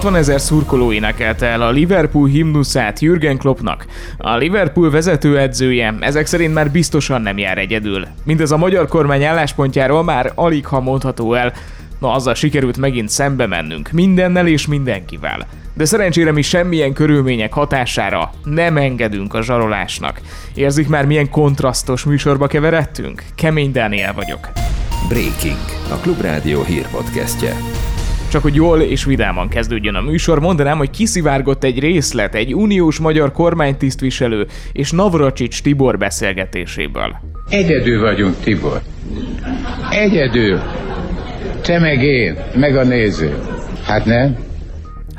60 ezer szurkoló énekelte el a Liverpool himnuszát Jürgen Kloppnak. A Liverpool vezetőedzője ezek szerint már biztosan nem jár egyedül. Mindez a magyar kormány álláspontjáról már alig ha mondható el, Na azzal sikerült megint szembe mennünk, mindennel és mindenkivel. De szerencsére mi semmilyen körülmények hatására nem engedünk a zsarolásnak. Érzik már milyen kontrasztos műsorba keveredtünk? Kemény Dániel vagyok. Breaking, a Klubrádió hírpodcastje. Csak hogy jól és vidáman kezdődjön a műsor, mondanám, hogy kiszivárgott egy részlet egy uniós magyar kormánytisztviselő és Navracsics Tibor beszélgetéséből. Egyedül vagyunk, Tibor. Egyedül. Te meg én, meg a néző. Hát nem?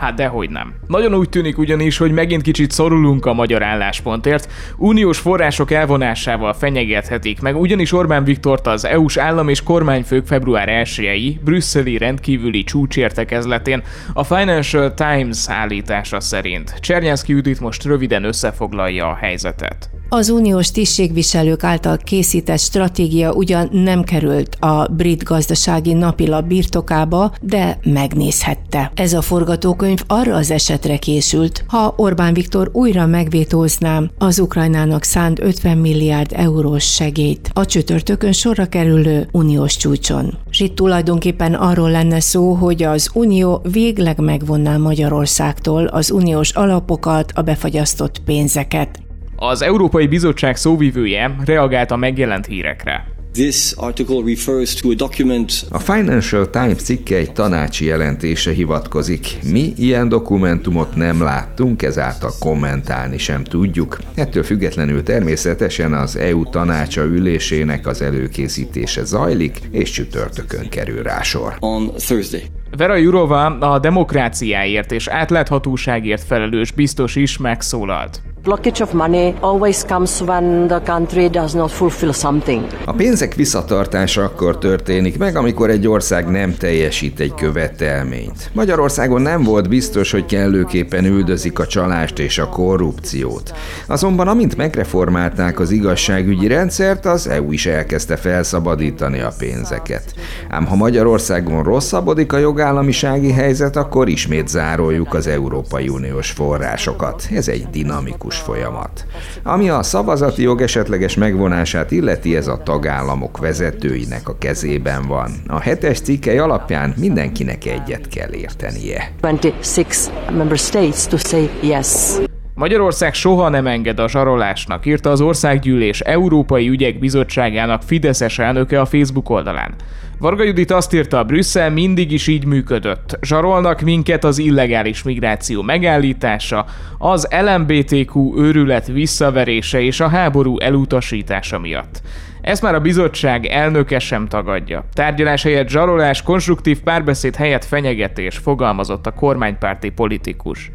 Hát dehogy nem. Nagyon úgy tűnik ugyanis, hogy megint kicsit szorulunk a magyar álláspontért. Uniós források elvonásával fenyegethetik meg, ugyanis Orbán Viktort az EU-s állam és kormányfők február 1-i brüsszeli rendkívüli csúcsértekezletén a Financial Times állítása szerint. Csernyánszki Judit most röviden összefoglalja a helyzetet. Az uniós tisztségviselők által készített stratégia ugyan nem került a brit gazdasági napilap birtokába, de megnézhette. Ez a forgatókönyv arra az esetre készült, ha Orbán Viktor újra megvétózná az Ukrajnának szánt 50 milliárd eurós segélyt a csütörtökön sorra kerülő uniós csúcson. És itt tulajdonképpen arról lenne szó, hogy az Unió végleg megvonná Magyarországtól az uniós alapokat, a befagyasztott pénzeket. Az Európai Bizottság szóvivője reagált a megjelent hírekre. This article refers to a document. A Financial Times cikke egy tanácsi jelentése hivatkozik. Mi ilyen dokumentumot nem láttunk, ezáltal kommentálni sem tudjuk. Ettől függetlenül természetesen az EU tanácsa ülésének az előkészítése zajlik, és csütörtökön kerül rá sor. On Thursday. Vera Jurova a demokráciáért és átláthatóságért felelős biztos is megszólalt. Blockage of money always comes when the country does not fulfill something. A pénzek visszatartása akkor történik meg, amikor egy ország nem teljesít egy követelményt. Magyarországon nem volt biztos, hogy kellőképpen üldözik a csalást és a korrupciót. Azonban amint megreformálták az igazságügyi rendszert, az EU is elkezdte felszabadítani a pénzeket. Ám ha Magyarországon rosszabbodik a jogállamisági helyzet, akkor ismét zároljuk az Európai Uniós forrásokat. Ez egy dinamikus demokratikus folyamat. Ami a szavazati jog esetleges megvonását illeti, ez a tagállamok vezetőinek a kezében van. A hetes cikkely alapján mindenkinek egyet kell értenie. 26 member states to say yes. Magyarország soha nem enged a zsarolásnak, írta az Országgyűlés Európai Ügyek Bizottságának Fideszes elnöke a Facebook oldalán. Varga Judit azt írta, Brüsszel mindig is így működött. Zsarolnak minket az illegális migráció megállítása, az LMBTQ őrület visszaverése és a háború elutasítása miatt. Ezt már a bizottság elnöke sem tagadja. Tárgyalás helyett zsarolás, konstruktív párbeszéd helyett fenyegetés, fogalmazott a kormánypárti politikus.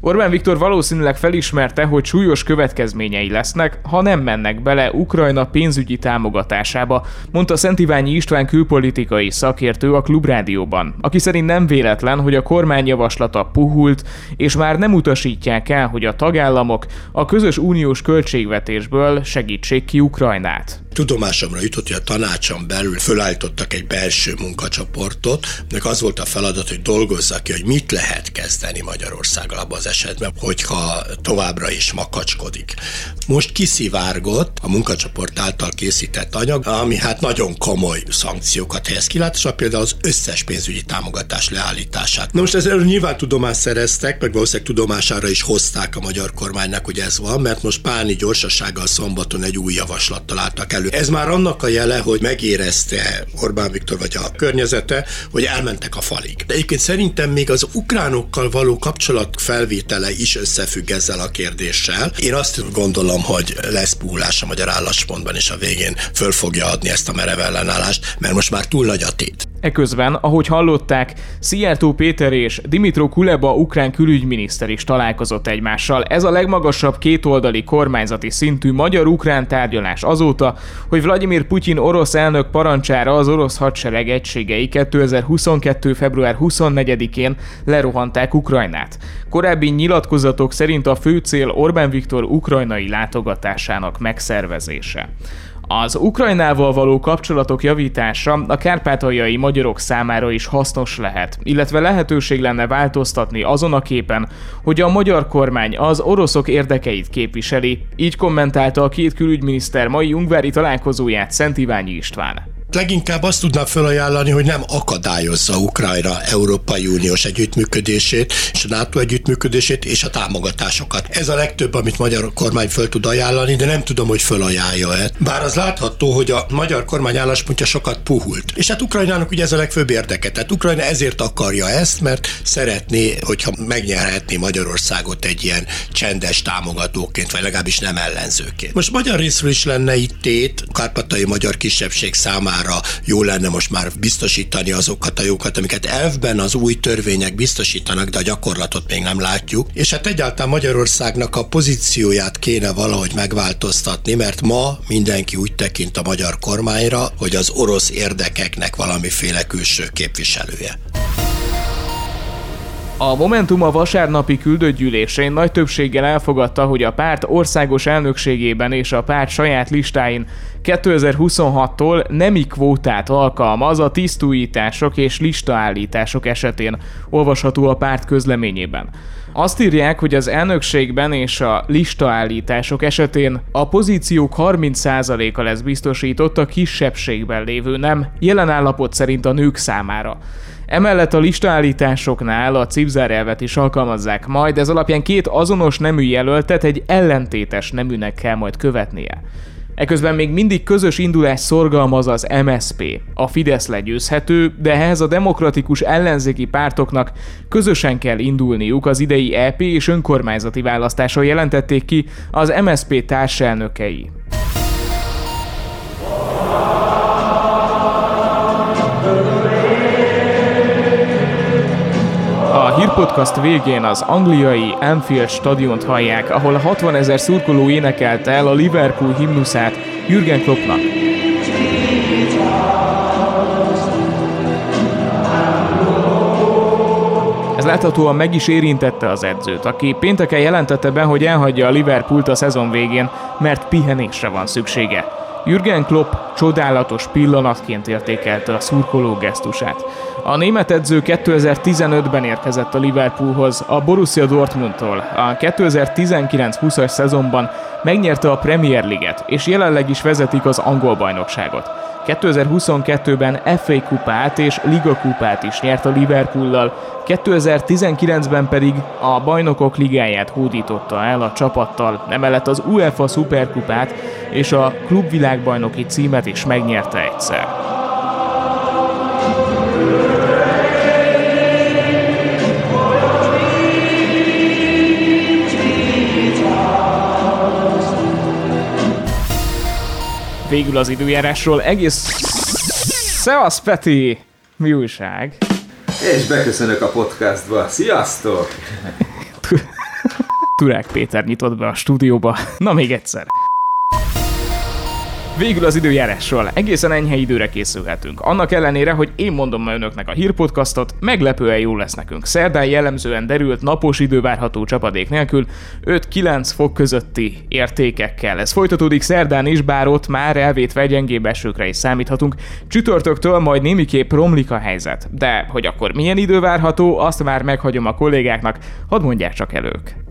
Orbán Viktor valószínűleg felismerte, hogy súlyos következményei lesznek, ha nem mennek bele Ukrajna pénzügyi támogatásába, mondta Szent Iványi István külpolitikai szakértő a Klubrádióban, aki szerint nem véletlen, hogy a kormány javaslata puhult, és már nem utasítják el, hogy a tagállamok a közös uniós költségvetésből segítsék ki Ukrajnát. Tudomásomra jutott, hogy a tanácson belül fölállítottak egy belső munkacsoportot, nek az volt a feladat, hogy dolgozza ki, hogy mit lehet kezdeni Magyarországgal abban az esetben, hogyha továbbra is makacskodik. Most kiszivárgott a munkacsoport által készített anyag, ami hát nagyon komoly szankciókat helyez kilátásra, például az összes pénzügyi támogatás leállítását. Na most ezzel nyilván tudomást szereztek, meg valószínűleg tudomására is hozták a magyar kormánynak, hogy ez van, mert most Pálni gyorsasággal szombaton egy új javaslattal álltak elő ez már annak a jele, hogy megérezte Orbán Viktor vagy a környezete, hogy elmentek a falig. De egyébként szerintem még az ukránokkal való kapcsolat felvétele is összefügg ezzel a kérdéssel. Én azt gondolom, hogy lesz puhulás a magyar álláspontban, és a végén föl fogja adni ezt a merev ellenállást, mert most már túl nagy a tét. Eközben, ahogy hallották, Szijjártó Péter és Dimitro Kuleba ukrán külügyminiszter is találkozott egymással. Ez a legmagasabb kétoldali kormányzati szintű magyar-ukrán tárgyalás azóta, hogy Vladimir Putyin orosz elnök parancsára az orosz hadsereg egységei 2022. február 24-én lerohanták Ukrajnát. Korábbi nyilatkozatok szerint a fő cél Orbán Viktor ukrajnai látogatásának megszervezése. Az Ukrajnával való kapcsolatok javítása a kárpátaljai magyarok számára is hasznos lehet, illetve lehetőség lenne változtatni azon a képen, hogy a magyar kormány az oroszok érdekeit képviseli, így kommentálta a két külügyminiszter mai ungvári találkozóját Szent Iványi István leginkább azt tudnám felajánlani, hogy nem akadályozza Ukrajna Európai Uniós együttműködését, és a NATO együttműködését, és a támogatásokat. Ez a legtöbb, amit magyar kormány föl tud ajánlani, de nem tudom, hogy fölajánlja-e. Bár az látható, hogy a magyar kormány álláspontja sokat puhult. És hát Ukrajnának ugye ez a legfőbb érdeke. Tehát Ukrajna ezért akarja ezt, mert szeretné, hogyha megnyerhetné Magyarországot egy ilyen csendes támogatóként, vagy legalábbis nem ellenzőként. Most magyar részről is lenne itt tét, kárpatai magyar kisebbség számára számára jó lenne most már biztosítani azokat a jókat, amiket elfben az új törvények biztosítanak, de a gyakorlatot még nem látjuk. És hát egyáltalán Magyarországnak a pozícióját kéne valahogy megváltoztatni, mert ma mindenki úgy tekint a magyar kormányra, hogy az orosz érdekeknek valamiféle külső képviselője. A Momentum a vasárnapi küldőgyűlésén nagy többséggel elfogadta, hogy a párt országos elnökségében és a párt saját listáin 2026-tól nemi kvótát alkalmaz a tisztújítások és listaállítások esetén, olvasható a párt közleményében. Azt írják, hogy az elnökségben és a listaállítások esetén a pozíciók 30%-a lesz biztosított a kisebbségben lévő nem, jelen állapot szerint a nők számára. Emellett a listaállításoknál a cipzárelvet is alkalmazzák majd, ez alapján két azonos nemű jelöltet egy ellentétes neműnek kell majd követnie. Eközben még mindig közös indulás szorgalmaz az MSP. A Fidesz legyőzhető, de ehhez a demokratikus ellenzéki pártoknak közösen kell indulniuk az idei EP és önkormányzati választáson jelentették ki az MSP társelnökei. Hírpodcast végén az angliai Anfield stadiont hallják, ahol a 60 ezer szurkoló énekelte el a Liverpool himnuszát Jürgen Kloppnak. Ez láthatóan meg is érintette az edzőt, aki pénteken jelentette be, hogy elhagyja a Liverpoolt a szezon végén, mert pihenésre van szüksége. Jürgen Klopp csodálatos pillanatként értékelte a szurkoló gesztusát. A német edző 2015-ben érkezett a Liverpoolhoz a Borussia Dortmundtól. A 2019-20-as szezonban megnyerte a Premier League-et, és jelenleg is vezetik az angol bajnokságot. 2022-ben FA kupát és Liga kupát is nyert a Liverpoollal, 2019-ben pedig a Bajnokok Ligáját hódította el a csapattal, emellett az UEFA Superkupát és a klubvilágbajnoki címet is megnyerte egyszer. Végül az időjárásról egész... Szevasz, Peti! Mi újság? És beköszönök a podcastba. Sziasztok! Turák Péter nyitott be a stúdióba. Na még egyszer. Végül az időjárásról egészen enyhe időre készülhetünk. Annak ellenére, hogy én mondom ma önöknek a hírpodcastot, meglepően jó lesz nekünk. Szerdán jellemzően derült napos idő várható csapadék nélkül, 5-9 fok közötti értékekkel. Ez folytatódik szerdán is, bár ott már elvétve gyengébb esőkre is számíthatunk. Csütörtöktől majd némiképp romlik a helyzet. De hogy akkor milyen idő várható, azt már meghagyom a kollégáknak, hadd mondják csak elők.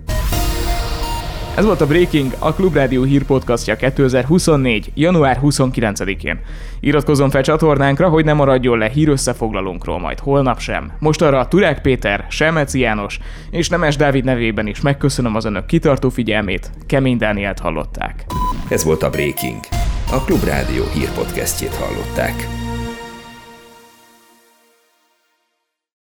Ez volt a Breaking, a Klubrádió hírpodcastja 2024. január 29-én. Iratkozzon fel csatornánkra, hogy ne maradjon le hír összefoglalónkról majd holnap sem. Most arra Turák Péter, Semeci János és Nemes Dávid nevében is megköszönöm az önök kitartó figyelmét. Kemény Dánielt hallották. Ez volt a Breaking. A Klubrádió hírpodcastjét hallották.